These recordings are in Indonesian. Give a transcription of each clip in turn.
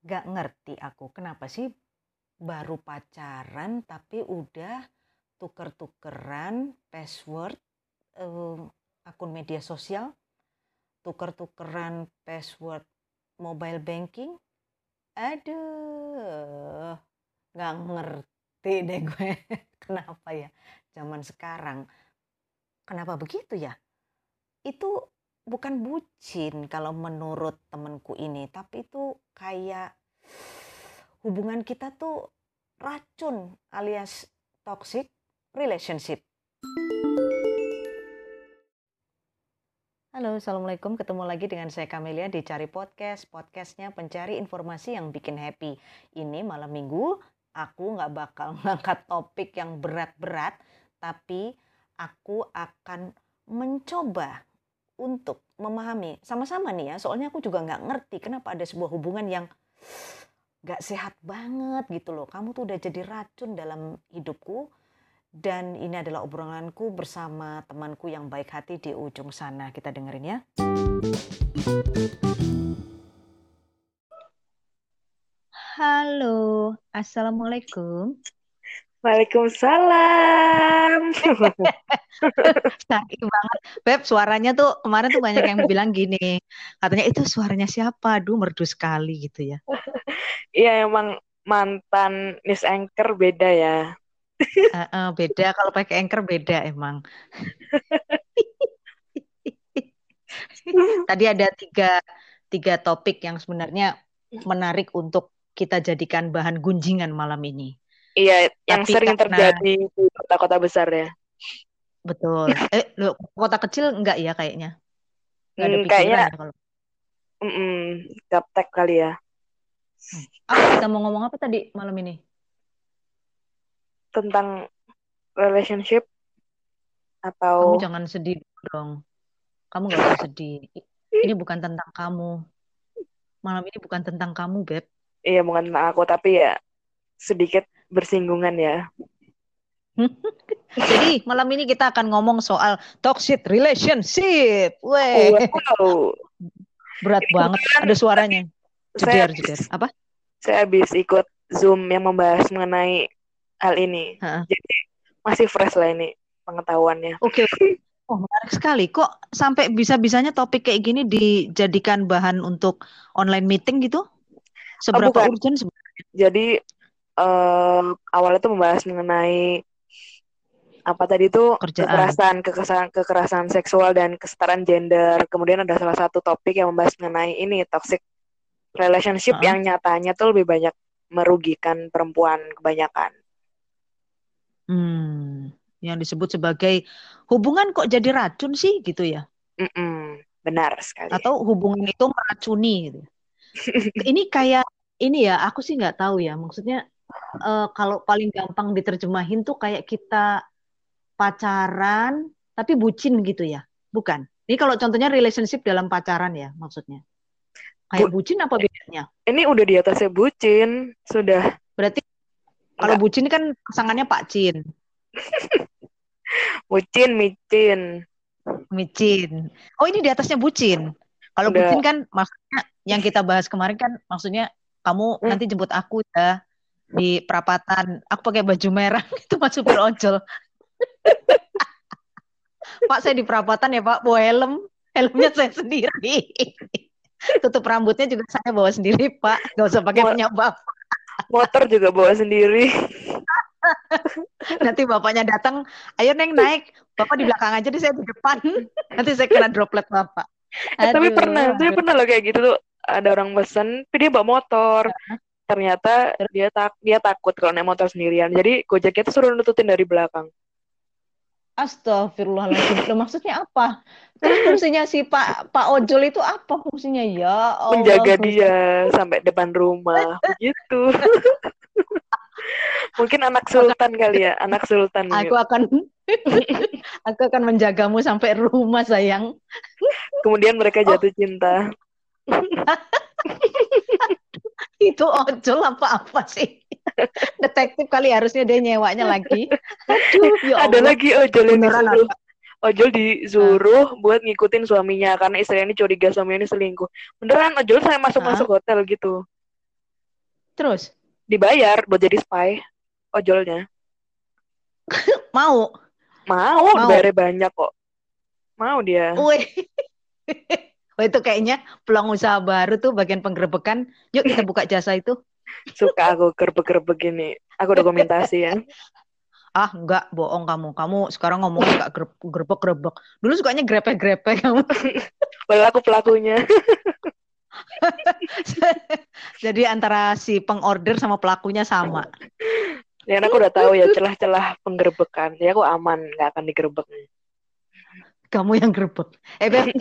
Gak ngerti aku kenapa sih baru pacaran tapi udah tuker-tukeran password um, akun media sosial, tuker-tukeran password mobile banking. Aduh, gak ngerti deh gue kenapa ya zaman sekarang. Kenapa begitu ya? Itu bukan bucin kalau menurut temenku ini, tapi itu kayak hubungan kita tuh racun alias toxic relationship. Halo, Assalamualaikum. Ketemu lagi dengan saya Kamelia di Cari Podcast. Podcastnya pencari informasi yang bikin happy. Ini malam minggu, aku nggak bakal ngangkat topik yang berat-berat, tapi aku akan mencoba untuk memahami. Sama-sama nih ya soalnya aku juga nggak ngerti kenapa ada sebuah hubungan yang nggak sehat banget gitu loh. Kamu tuh udah jadi racun dalam hidupku dan ini adalah obrolanku bersama temanku yang baik hati di ujung sana. Kita dengerin ya. Halo, Assalamualaikum. Waalaikumsalam. Sakit banget. Beb, suaranya tuh kemarin tuh banyak yang bilang gini. Katanya itu suaranya siapa? Aduh, merdu sekali gitu ya. Iya, emang mantan Miss Anchor beda ya. Uh, uh, beda kalau pakai Anchor beda emang. Tadi ada tiga, tiga topik yang sebenarnya menarik untuk kita jadikan bahan gunjingan malam ini. Iya, yang Tapi sering karena... terjadi di kota-kota besar ya. Betul. Eh, lu kota kecil enggak ya kayaknya? Enggak ada hmm, kayaknya, ya kalau. Mm -mm, gaptek kali ya. Hmm. Apa kita mau ngomong apa tadi malam ini? Tentang relationship atau Kamu jangan sedih dong. Kamu gak usah sedih. Ini bukan tentang kamu. Malam ini bukan tentang kamu, Beb. Iya, bukan tentang aku, tapi ya sedikit bersinggungan ya. Jadi malam ini kita akan ngomong soal toxic relationship. Weh. Wow. Berat ini banget. Ada suaranya. Jeder, jeder. Apa? Saya habis ikut Zoom yang membahas mengenai hal ini. Ha? Jadi masih fresh lah ini pengetahuannya. Oke. Okay. Oh, menarik sekali. Kok sampai bisa-bisanya topik kayak gini dijadikan bahan untuk online meeting gitu? Seberapa oh, urgent sebenarnya? Jadi um, awalnya tuh membahas mengenai apa tadi itu kekerasan, kekerasan, kekerasan seksual dan kesetaraan gender. Kemudian ada salah satu topik yang membahas mengenai ini toxic relationship uh yang nyatanya tuh lebih banyak merugikan perempuan kebanyakan. Hmm, yang disebut sebagai hubungan kok jadi racun sih gitu ya? Mm -mm, benar sekali. Atau hubungan itu meracuni gitu. ini kayak ini ya, aku sih nggak tahu ya. Maksudnya uh, kalau paling gampang diterjemahin tuh kayak kita pacaran tapi bucin gitu ya, bukan? Ini kalau contohnya relationship dalam pacaran ya maksudnya. Kayak Bu bucin apa bedanya? Ini udah di atasnya bucin, sudah. Berarti kalau bucin kan pasangannya Pak Cin. bucin, micin. Micin. Oh ini di atasnya bucin. Kalau bucin kan maksudnya yang kita bahas kemarin kan maksudnya kamu hmm. nanti jemput aku ya di perapatan aku pakai baju merah itu mas supir ojol pak saya di perapatan ya pak bawa helm. Helmnya saya sendiri. Tutup rambutnya juga saya bawa sendiri pak. Gak usah pakai punya bapak. motor juga bawa sendiri. Nanti bapaknya datang ayo neng naik. Bapak di belakang aja deh saya di depan. Nanti saya kena droplet bapak. Eh, tapi pernah tapi pernah loh kayak gitu tuh ada orang pesen tapi dia bawa motor ternyata dia tak dia takut kalau naik motor sendirian jadi gojeknya tuh suruh nututin dari belakang Astagfirullahaladzim. Loh, maksudnya apa? Terus fungsinya si Pak Pak Ojol itu apa fungsinya? Ya Allah. Menjaga dia sampai depan rumah. Begitu. Mungkin anak sultan kali ya, anak sultan. Aku gitu. akan aku akan menjagamu sampai rumah sayang. Kemudian mereka jatuh oh. cinta. itu ojol apa-apa sih? Detektif kali harusnya dia nyewanya lagi. Aduh, ya Ada lagi ojol yang disuruh. Ojol disuruh nah. buat ngikutin suaminya karena istrinya ini curiga suaminya ini selingkuh. Beneran ojol saya masuk-masuk hotel gitu. Terus? Dibayar buat jadi spy ojolnya. Mau? Mau, Mau. bayar banyak kok. Mau dia. Wih. Oh itu kayaknya peluang usaha baru tuh bagian penggerbekan. Yuk kita buka jasa itu. Suka aku gerbek-gerbek gini. Aku dokumentasi ya. Ah, enggak, bohong kamu. Kamu sekarang ngomong suka gerbek-gerbek. Dulu sukanya grepe-grepe kamu. Padahal aku pelakunya. Jadi antara si pengorder sama pelakunya sama. Ya aku udah tahu ya celah-celah penggerbekan. Ya aku aman, nggak akan digerebek. Kamu yang gerbek. Eh Beb,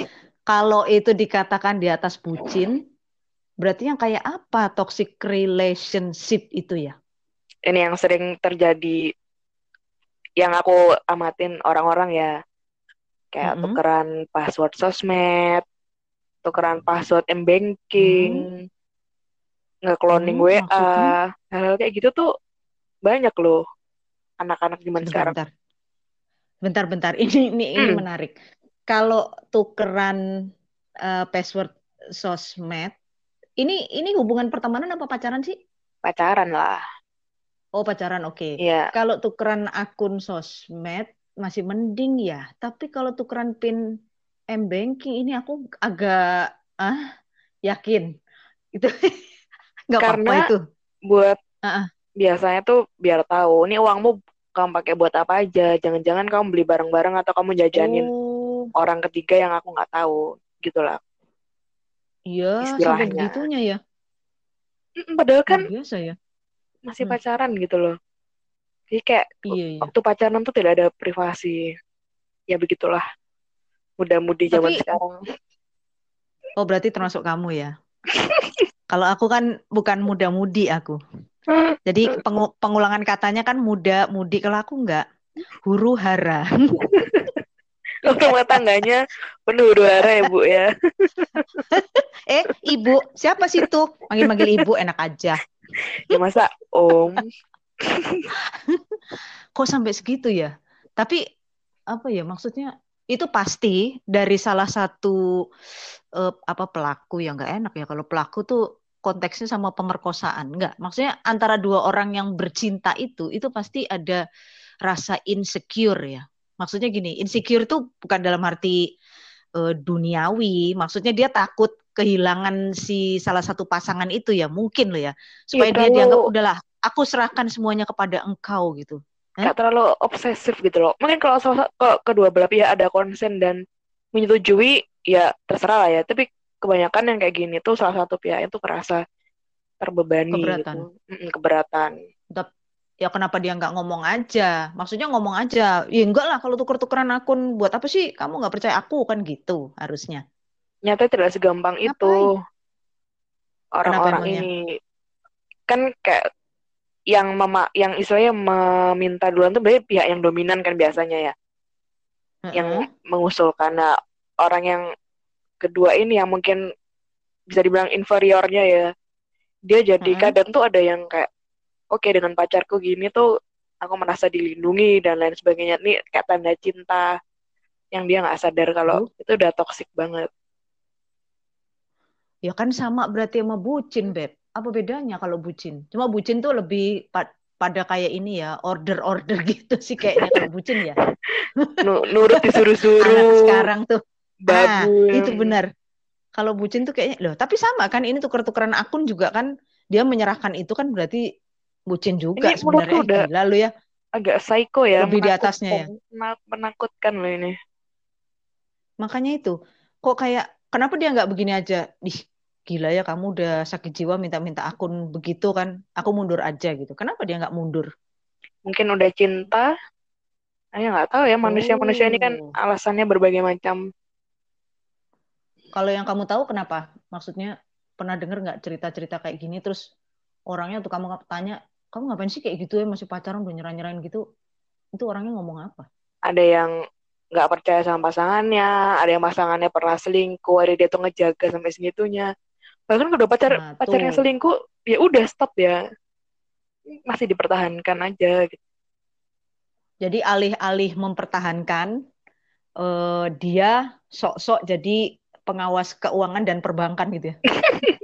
kalau itu dikatakan di atas bucin, berarti yang kayak apa toxic relationship itu ya? Ini yang sering terjadi yang aku amatin orang-orang ya kayak mm -hmm. tukeran password sosmed, tukeran password m banking, mm. nggak cloning mm, WA, hal-hal kayak gitu tuh banyak loh anak-anak zaman sekarang. Bentar, bentar, bentar. Ini ini, ini menarik. Kalau tukeran uh, password sosmed, ini ini hubungan pertemanan apa pacaran sih? Pacaran lah. Oh pacaran oke. Okay. Iya. Kalau tukeran akun sosmed masih mending ya. Tapi kalau tukeran pin m banking ini aku agak ah yakin itu nggak apa-apa itu. Buat uh-uh. biasanya tuh biar tahu ini uangmu kamu pakai buat apa aja. Jangan-jangan kamu beli barang-barang atau kamu jajanin oh. Orang ketiga yang aku nggak tahu gitulah. Iya, sampai begitunya ya. Padahal kan biasa ya masih hmm. pacaran gitu loh. Jadi kayak iya, iya. waktu pacaran tuh tidak ada privasi. Ya begitulah. Muda-mudi zaman Tapi, sekarang. Oh berarti termasuk kamu ya? Kalau aku kan bukan muda-mudi aku. Jadi pengu pengulangan katanya kan muda-mudi. Kalau aku enggak huru hara rumah tangganya penuh huru hara ya bu ya. Eh ibu siapa sih tuh? Manggil-manggil ibu enak aja. Ya masa om? Kok sampai segitu ya? Tapi apa ya maksudnya itu pasti dari salah satu uh, apa pelaku yang nggak enak ya. Kalau pelaku tuh konteksnya sama pemerkosaan. Nggak maksudnya antara dua orang yang bercinta itu itu pasti ada rasa insecure ya maksudnya gini insecure itu bukan dalam arti uh, duniawi. Maksudnya dia takut kehilangan si salah satu pasangan itu ya mungkin loh ya. Supaya ya, dia dianggap udahlah aku serahkan semuanya kepada engkau gitu. Nggak terlalu obsesif gitu loh. Mungkin kalau salah kedua belah pihak ada konsen dan menyetujui ya terserah lah ya. Tapi kebanyakan yang kayak gini tuh salah satu pihak itu kerasa terbebani keberatan. gitu. Keberatan ya kenapa dia nggak ngomong aja? Maksudnya ngomong aja ya enggak lah kalau tuker-tukeran akun buat apa sih? Kamu nggak percaya aku kan gitu harusnya. Nyata tidak segampang Ngapain? itu orang-orang ini. Kan kayak yang mema yang istilahnya meminta duluan tuh berarti pihak yang dominan kan biasanya ya. Uh-huh. yang mengusulkan nah, orang yang kedua ini yang mungkin bisa dibilang inferiornya ya. Dia jadi uh-huh. kadang tuh ada yang kayak oke okay, dengan pacarku gini tuh aku merasa dilindungi dan lain sebagainya nih kayak tanda cinta yang dia nggak sadar kalau uh. itu udah toksik banget Ya kan sama berarti sama bucin, Beb. Apa bedanya kalau bucin? Cuma bucin tuh lebih pa pada kayak ini ya, order-order gitu sih kayaknya kalau bucin ya. Nurut disuruh-suruh. sekarang tuh. Nah, itu benar. Kalau bucin tuh kayaknya loh, tapi sama kan ini tuker-tukeran akun juga kan dia menyerahkan itu kan berarti bucin juga ini sebenarnya. Lalu ya agak psycho ya. Lebih di atasnya ya. Menakutkan loh ini. Makanya itu. Kok kayak kenapa dia nggak begini aja? Ih, gila ya kamu udah sakit jiwa minta-minta akun begitu kan aku mundur aja gitu kenapa dia nggak mundur mungkin udah cinta saya nggak tahu ya manusia-manusia oh. ini kan oh. alasannya berbagai macam kalau yang kamu tahu kenapa maksudnya pernah dengar nggak cerita-cerita kayak gini terus orangnya tuh kamu tanya kamu ngapain sih kayak gitu ya? Masih pacaran udah nyerah-nyerahin gitu. Itu orangnya ngomong apa? Ada yang nggak percaya sama pasangannya ada yang pasangannya pernah selingkuh ada dia tuh ngejaga sampai segitunya. Bahkan kalau pacar nah, pacarnya selingkuh ya udah stop ya. Masih dipertahankan aja gitu. Jadi alih-alih mempertahankan uh, dia sok-sok jadi pengawas keuangan dan perbankan gitu ya.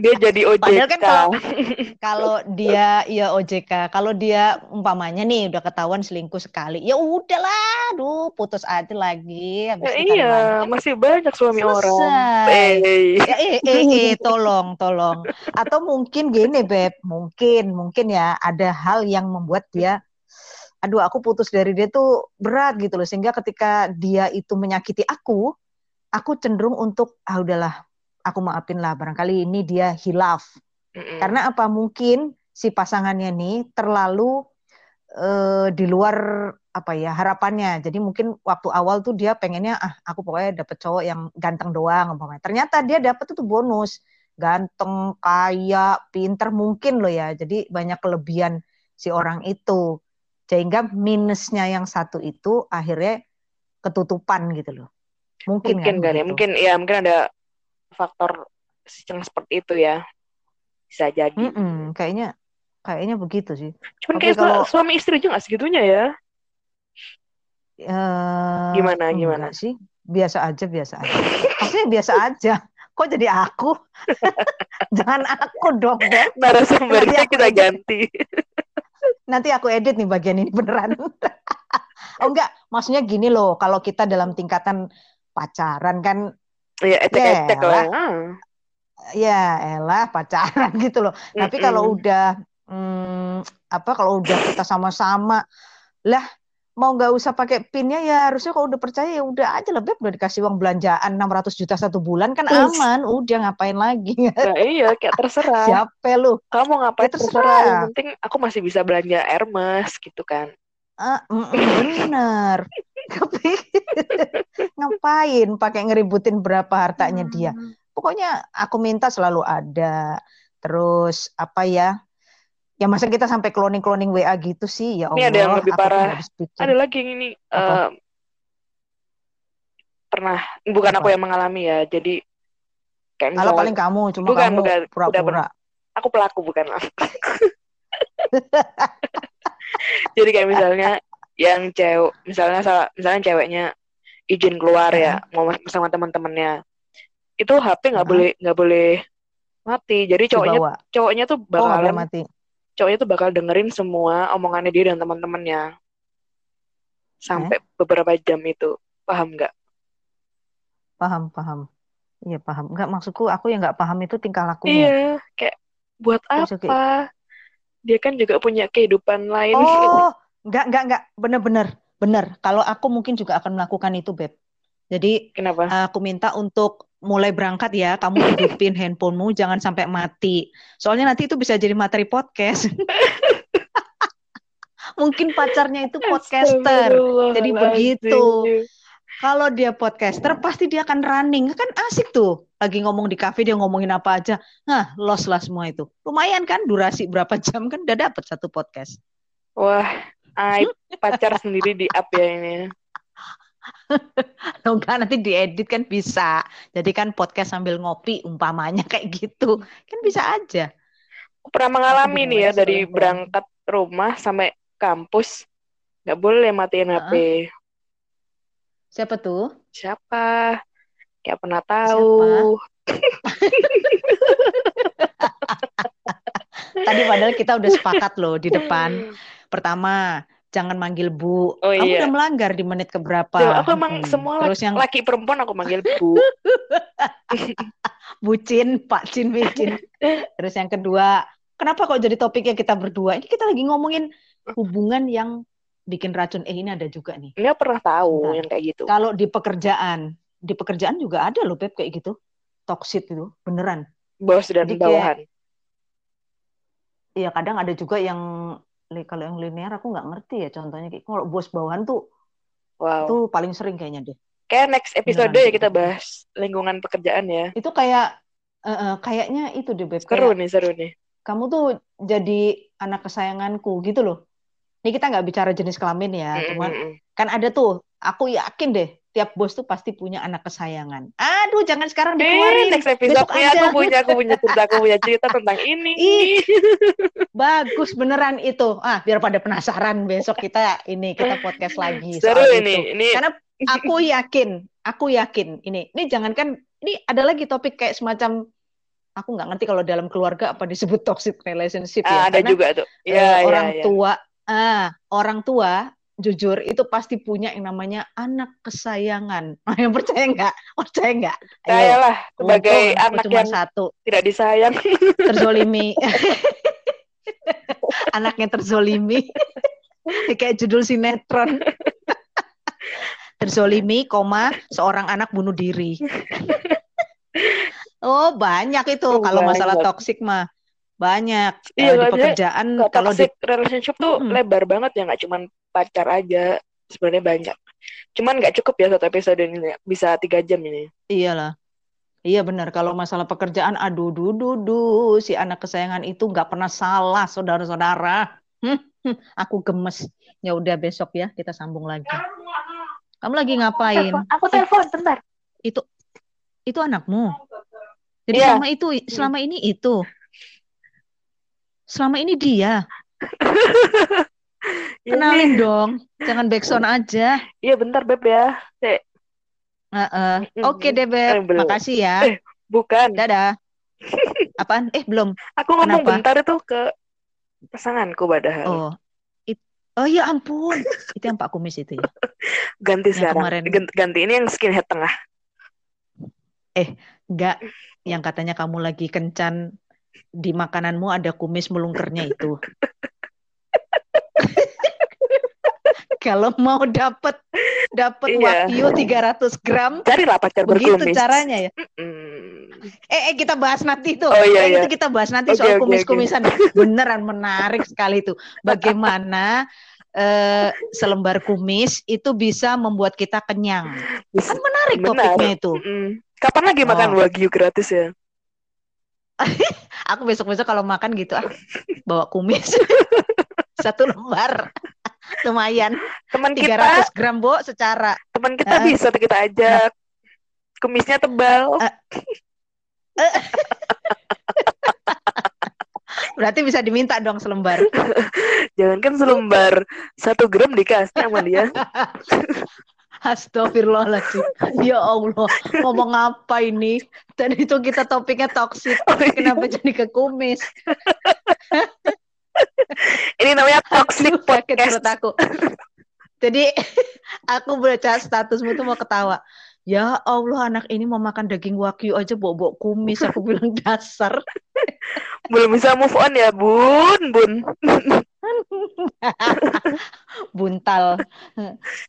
dia jadi OJK. Padahal kan kalau kalau dia ya OJK, kalau dia umpamanya nih udah ketahuan selingkuh sekali, ya udahlah, aduh putus aja lagi. Habis ya, iya, masih banyak suami Selesai. orang. Eh. Ya, eh, eh, eh, tolong, tolong. Atau mungkin gini, beb, mungkin, mungkin ya ada hal yang membuat dia aduh aku putus dari dia tuh berat gitu loh sehingga ketika dia itu menyakiti aku aku cenderung untuk ah udahlah aku maafin lah barangkali ini dia hilaf. Mm-hmm. karena apa? Mungkin si pasangannya nih terlalu uh, di luar apa ya harapannya. Jadi mungkin waktu awal tuh dia pengennya ah aku pokoknya dapet cowok yang ganteng doang umpamanya. Ternyata dia dapet itu bonus. Ganteng kaya pinter mungkin loh ya. Jadi banyak kelebihan si orang itu. Sehingga minusnya yang satu itu akhirnya ketutupan gitu loh. Mungkin, mungkin kan, kan ya? mungkin ya mungkin ada faktor yang seperti itu ya. Bisa jadi mm -mm, kayaknya kayaknya begitu sih. Cuman kayak kalau suami istri juga segitunya ya? Uh, gimana gimana? sih. Biasa aja biasa aja. Maksudnya biasa aja. Kok jadi aku? Jangan aku dong narasumbernya kita edit. ganti. Nanti aku edit nih bagian ini beneran. Oh enggak. Maksudnya gini loh. Kalau kita dalam tingkatan pacaran kan Iya, etek-etek ya, lah. Ya, elah pacaran gitu loh. Mm -mm. Tapi kalau udah hmm, apa kalau udah kita sama-sama lah mau nggak usah pakai pinnya ya harusnya kalau udah percaya ya udah aja lebih udah dikasih uang belanjaan 600 juta satu bulan kan aman. Udah ngapain lagi? Nah, iya kayak terserah. Siapa lu? Kamu ngapain ya, terserah. terserah. Yang penting aku masih bisa belanja Hermes gitu kan. Ah, bener. tapi ngapain pakai ngeributin berapa hartanya dia? Hmm. pokoknya aku minta selalu ada. Terus apa ya ya masa kita sampai cloning cloning WA gitu sih? Ya Allah ini ada yang lebih parah. ada lagi yang ini uh, pernah bukan apa? aku yang mengalami ya jadi kayak misalnya, paling kamu cuma bukan, kamu pura-pura. aku pelaku bukan jadi kayak misalnya yang cewek misalnya misalnya ceweknya izin keluar ya mau sama teman-temannya. Itu HP nggak boleh nggak boleh mati. Jadi cowoknya Dibawa. cowoknya tuh bakal oh, mati. cowoknya tuh bakal dengerin semua omongannya dia dan teman-temannya. Sampai eh? beberapa jam itu. Paham nggak? Paham paham. Iya paham. Nggak maksudku aku yang nggak paham itu tingkah lakunya. Iya kayak buat apa? Okay. dia kan juga punya kehidupan lain. Oh Enggak, enggak, enggak. Bener-bener. Bener. Kalau aku mungkin juga akan melakukan itu, Beb. Jadi Kenapa? aku minta untuk mulai berangkat ya, kamu hidupin handphonemu jangan sampai mati. Soalnya nanti itu bisa jadi materi podcast. Mungkin pacarnya itu podcaster. Jadi begitu. Kalau dia podcaster pasti dia akan running. Kan asik tuh. Lagi ngomong di cafe dia ngomongin apa aja. Nah, loss lah semua itu. Lumayan kan durasi berapa jam kan udah dapet satu podcast. Wah, aib pacar sendiri di up ya ini. Enggak nanti diedit kan bisa. Jadi kan podcast sambil ngopi umpamanya kayak gitu. Kan bisa aja. Aku pernah mengalami nih ya dari berangkat rumah sampai kampus nggak boleh matiin uh -huh. HP. Siapa tuh? Siapa? Kayak pernah tahu. Tadi padahal kita udah sepakat loh di depan Pertama, jangan manggil Bu. Oh, Kamu iya. udah melanggar di menit keberapa? Tuh, aku emang hmm. semua Terus laki, yang laki perempuan aku manggil Bu. Bucin, Pak Cin, Bucin. Terus yang kedua, kenapa kok jadi topiknya kita berdua? Ini kita lagi ngomongin hubungan yang bikin racun. Eh ini ada juga nih. Ini pernah tahu nah, yang kayak gitu. Kalau di pekerjaan, di pekerjaan juga ada loh Beb kayak gitu. Toxic itu, beneran. Bos dan Jadi bawahan. Iya kadang ada juga yang kalau yang linear aku nggak ngerti ya contohnya kayak kalau bos bawahan tuh wow. itu paling sering kayaknya deh kayak next episode Beneran. ya kita bahas lingkungan pekerjaan ya itu kayak uh, uh, kayaknya itu deh beb seru nih seru nih kamu tuh jadi anak kesayanganku gitu loh ini kita nggak bicara jenis kelamin ya mm -hmm. cuman kan ada tuh aku yakin deh tiap bos tuh pasti punya anak kesayangan. Aduh, jangan sekarang dikeluarin. Eh, next episode Besok ya, aku punya, aku punya cerita, aku punya cerita tentang ini. Ih, bagus beneran itu. Ah, biar pada penasaran besok kita ini kita podcast lagi Seru soal ini, itu. ini. Karena aku yakin, aku yakin ini. Ini jangankan ini ada lagi topik kayak semacam aku nggak ngerti kalau dalam keluarga apa disebut toxic relationship ah, ya. ada Karena, juga tuh. Ya, uh, ya, orang ya. tua, ah, orang tua jujur itu pasti punya yang namanya anak kesayangan. yang percaya nggak? Percaya nggak? Saya lah sebagai anak cuma yang satu tidak disayang. terzolimi. Anaknya terzolimi. Kayak judul sinetron. terzolimi, koma seorang anak bunuh diri. oh banyak itu oh, kalau masalah toksik mah banyak iya, uh, di pekerjaan kalau di relationship tuh hmm. lebar banget ya nggak cuma pacar aja sebenarnya banyak. Cuman nggak cukup ya satu episode ini bisa tiga jam ini. Iyalah. Iya benar. Kalau masalah pekerjaan aduh duh duh duh si anak kesayangan itu nggak pernah salah saudara-saudara. Aku gemes. Ya udah besok ya kita sambung lagi. Kamu lagi ngapain? Aku telepon bentar. Itu itu anakmu. Jadi yeah. selama itu selama ini itu selama ini dia. Kenalin ini. dong, jangan backsound aja. Iya bentar beb ya. Uh -uh. Oke okay, deh beb, eh, makasih ya. Eh, bukan. Dadah. Apaan? Eh belum. Aku ngomong Kenapa? bentar itu ke pasanganku padahal. Oh. It... Oh ya ampun, itu yang Pak Kumis itu ya. Ganti yang sekarang. Kemarin... Ganti ini yang skinhead tengah. Eh, enggak. Yang katanya kamu lagi kencan di makananmu ada kumis melungkernya itu. Kalau mau dapat dapat iya. wagyu 300 gram, carilah pacar begitu berkumis. caranya ya. Eh, eh kita bahas nanti itu. Oh, iya, iya. Itu kita bahas nanti okay, soal kumis-kumisan. Okay. Beneran menarik sekali itu. Bagaimana uh, selembar kumis itu bisa membuat kita kenyang. Kan menarik Benar. topiknya itu. Mm. Kapan lagi oh. makan wagyu gratis ya? aku besok-besok kalau makan gitu ah bawa kumis. Satu lembar. Lumayan. Teman 300 kita gram bu secara teman kita uh, bisa kita ajak. kumisnya tebal. Uh, uh, berarti bisa diminta dong selembar. Jangan kan selembar. Satu gram dikasih sama dia Astagfirullahaladzim. Ya Allah, ngomong apa ini? Tadi itu kita topiknya toksik. Oh, iya. Kenapa jadi ke kumis? ini namanya toxic podcast. Sakit aku. Jadi aku baca statusmu tuh mau ketawa. Ya Allah anak ini mau makan daging wagyu aja bawa-bawa kumis. Aku bilang dasar. Belum bisa move on ya bun, bun. Buntal.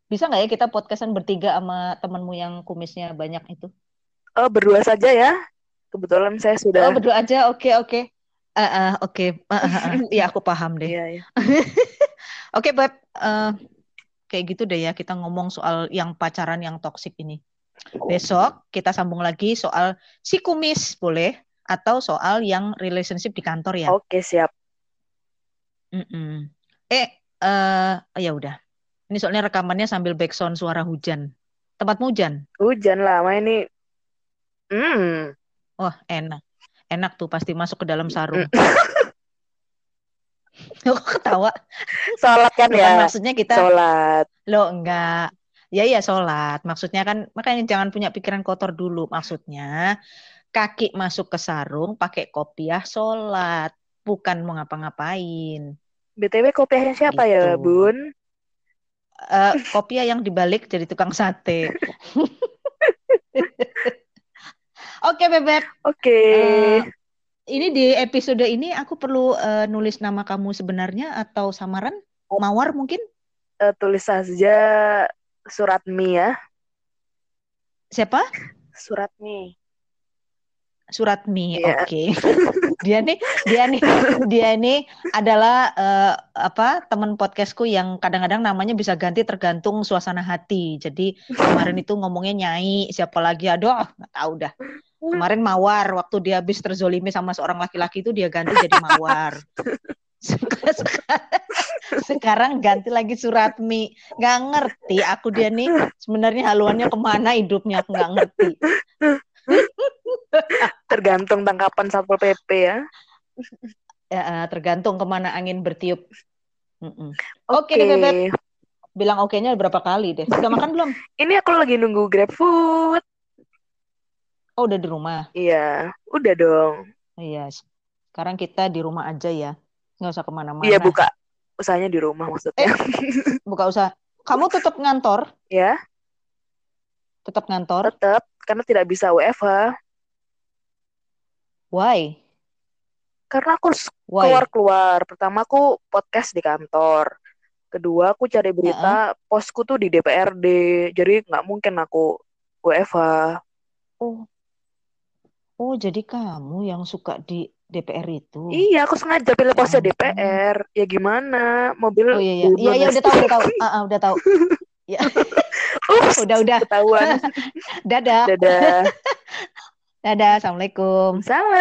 Bisa nggak ya kita podcastan bertiga sama temanmu yang kumisnya banyak itu? Oh, berdua saja ya. Kebetulan saya sudah. Oh, berdua aja. Oke, okay, oke. Okay. Uh, uh, oke. Okay. Uh, uh, uh. Ya, aku paham deh. Iya, iya. oke, okay, Beb. Uh, kayak gitu deh ya kita ngomong soal yang pacaran yang toksik ini. Besok kita sambung lagi soal si kumis boleh atau soal yang relationship di kantor ya. Oke, siap. Mm-mm. Eh, uh, ya udah. Ini soalnya rekamannya sambil backsound suara hujan. Tempat hujan? Hujan lah, lama ini. Hmm. Wah, oh, enak. Enak tuh pasti masuk ke dalam sarung. Lo ketawa? Sholat kan ya? Kan maksudnya kita sholat. Lo enggak. Ya iya sholat. Maksudnya kan makanya jangan punya pikiran kotor dulu. Maksudnya kaki masuk ke sarung pakai kopiah sholat. Bukan mau ngapa-ngapain. BTW kopiahnya siapa ya, itu. ya, Bun? Uh, kopiah yang dibalik jadi tukang sate. Oke, okay, Bebek. Oke. Okay. Uh, ini di episode ini aku perlu uh, nulis nama kamu sebenarnya atau samaran? Mawar mungkin? Uh, tulis saja Suratmi ya. Siapa? Suratmi. Suratmi, yeah. oke. Okay. dia nih, dia nih, dia ini adalah uh, apa teman podcastku yang kadang-kadang namanya bisa ganti tergantung suasana hati. Jadi kemarin itu ngomongnya nyai, siapa lagi? Aduh, nggak tahu dah. Kemarin mawar, waktu dia habis terzolimi sama seorang laki-laki itu dia ganti jadi mawar. Sekarang ganti lagi Suratmi. Nggak ngerti aku dia nih sebenarnya haluannya ke mana hidupnya aku nggak ngerti. Tergantung tangkapan Satpol PP ya. Ya, tergantung ke mana angin bertiup. Oke okay. deh, Bebek. Bilang oke-nya berapa kali deh. Sudah makan belum? Ini aku lagi nunggu GrabFood. Oh, udah di rumah? Iya, udah dong. Iya, sekarang kita di rumah aja ya. Nggak usah ke mana-mana. Iya, buka usahanya di rumah maksudnya. Eh, buka usaha. Kamu tetap ngantor? Ya. Tetap ngantor? Tetap, karena tidak bisa WFH. Why? Karena aku keluar-keluar. Pertama aku podcast di kantor. Kedua aku cari berita, uh -uh. posku tuh di DPRD. Jadi nggak mungkin aku WFH. Oh. Oh, jadi kamu yang suka di DPR itu? Iya, aku sengaja pilih posnya oh. DPR. Ya gimana? Mobil Oh iya iya. Iya iya udah tahu udah tahu. Uh, uh, udah tahu. Ya. Ups, udah udah. Ketahuan. Dadah. Dadah. Dadah. Assalamualaikum. Salam.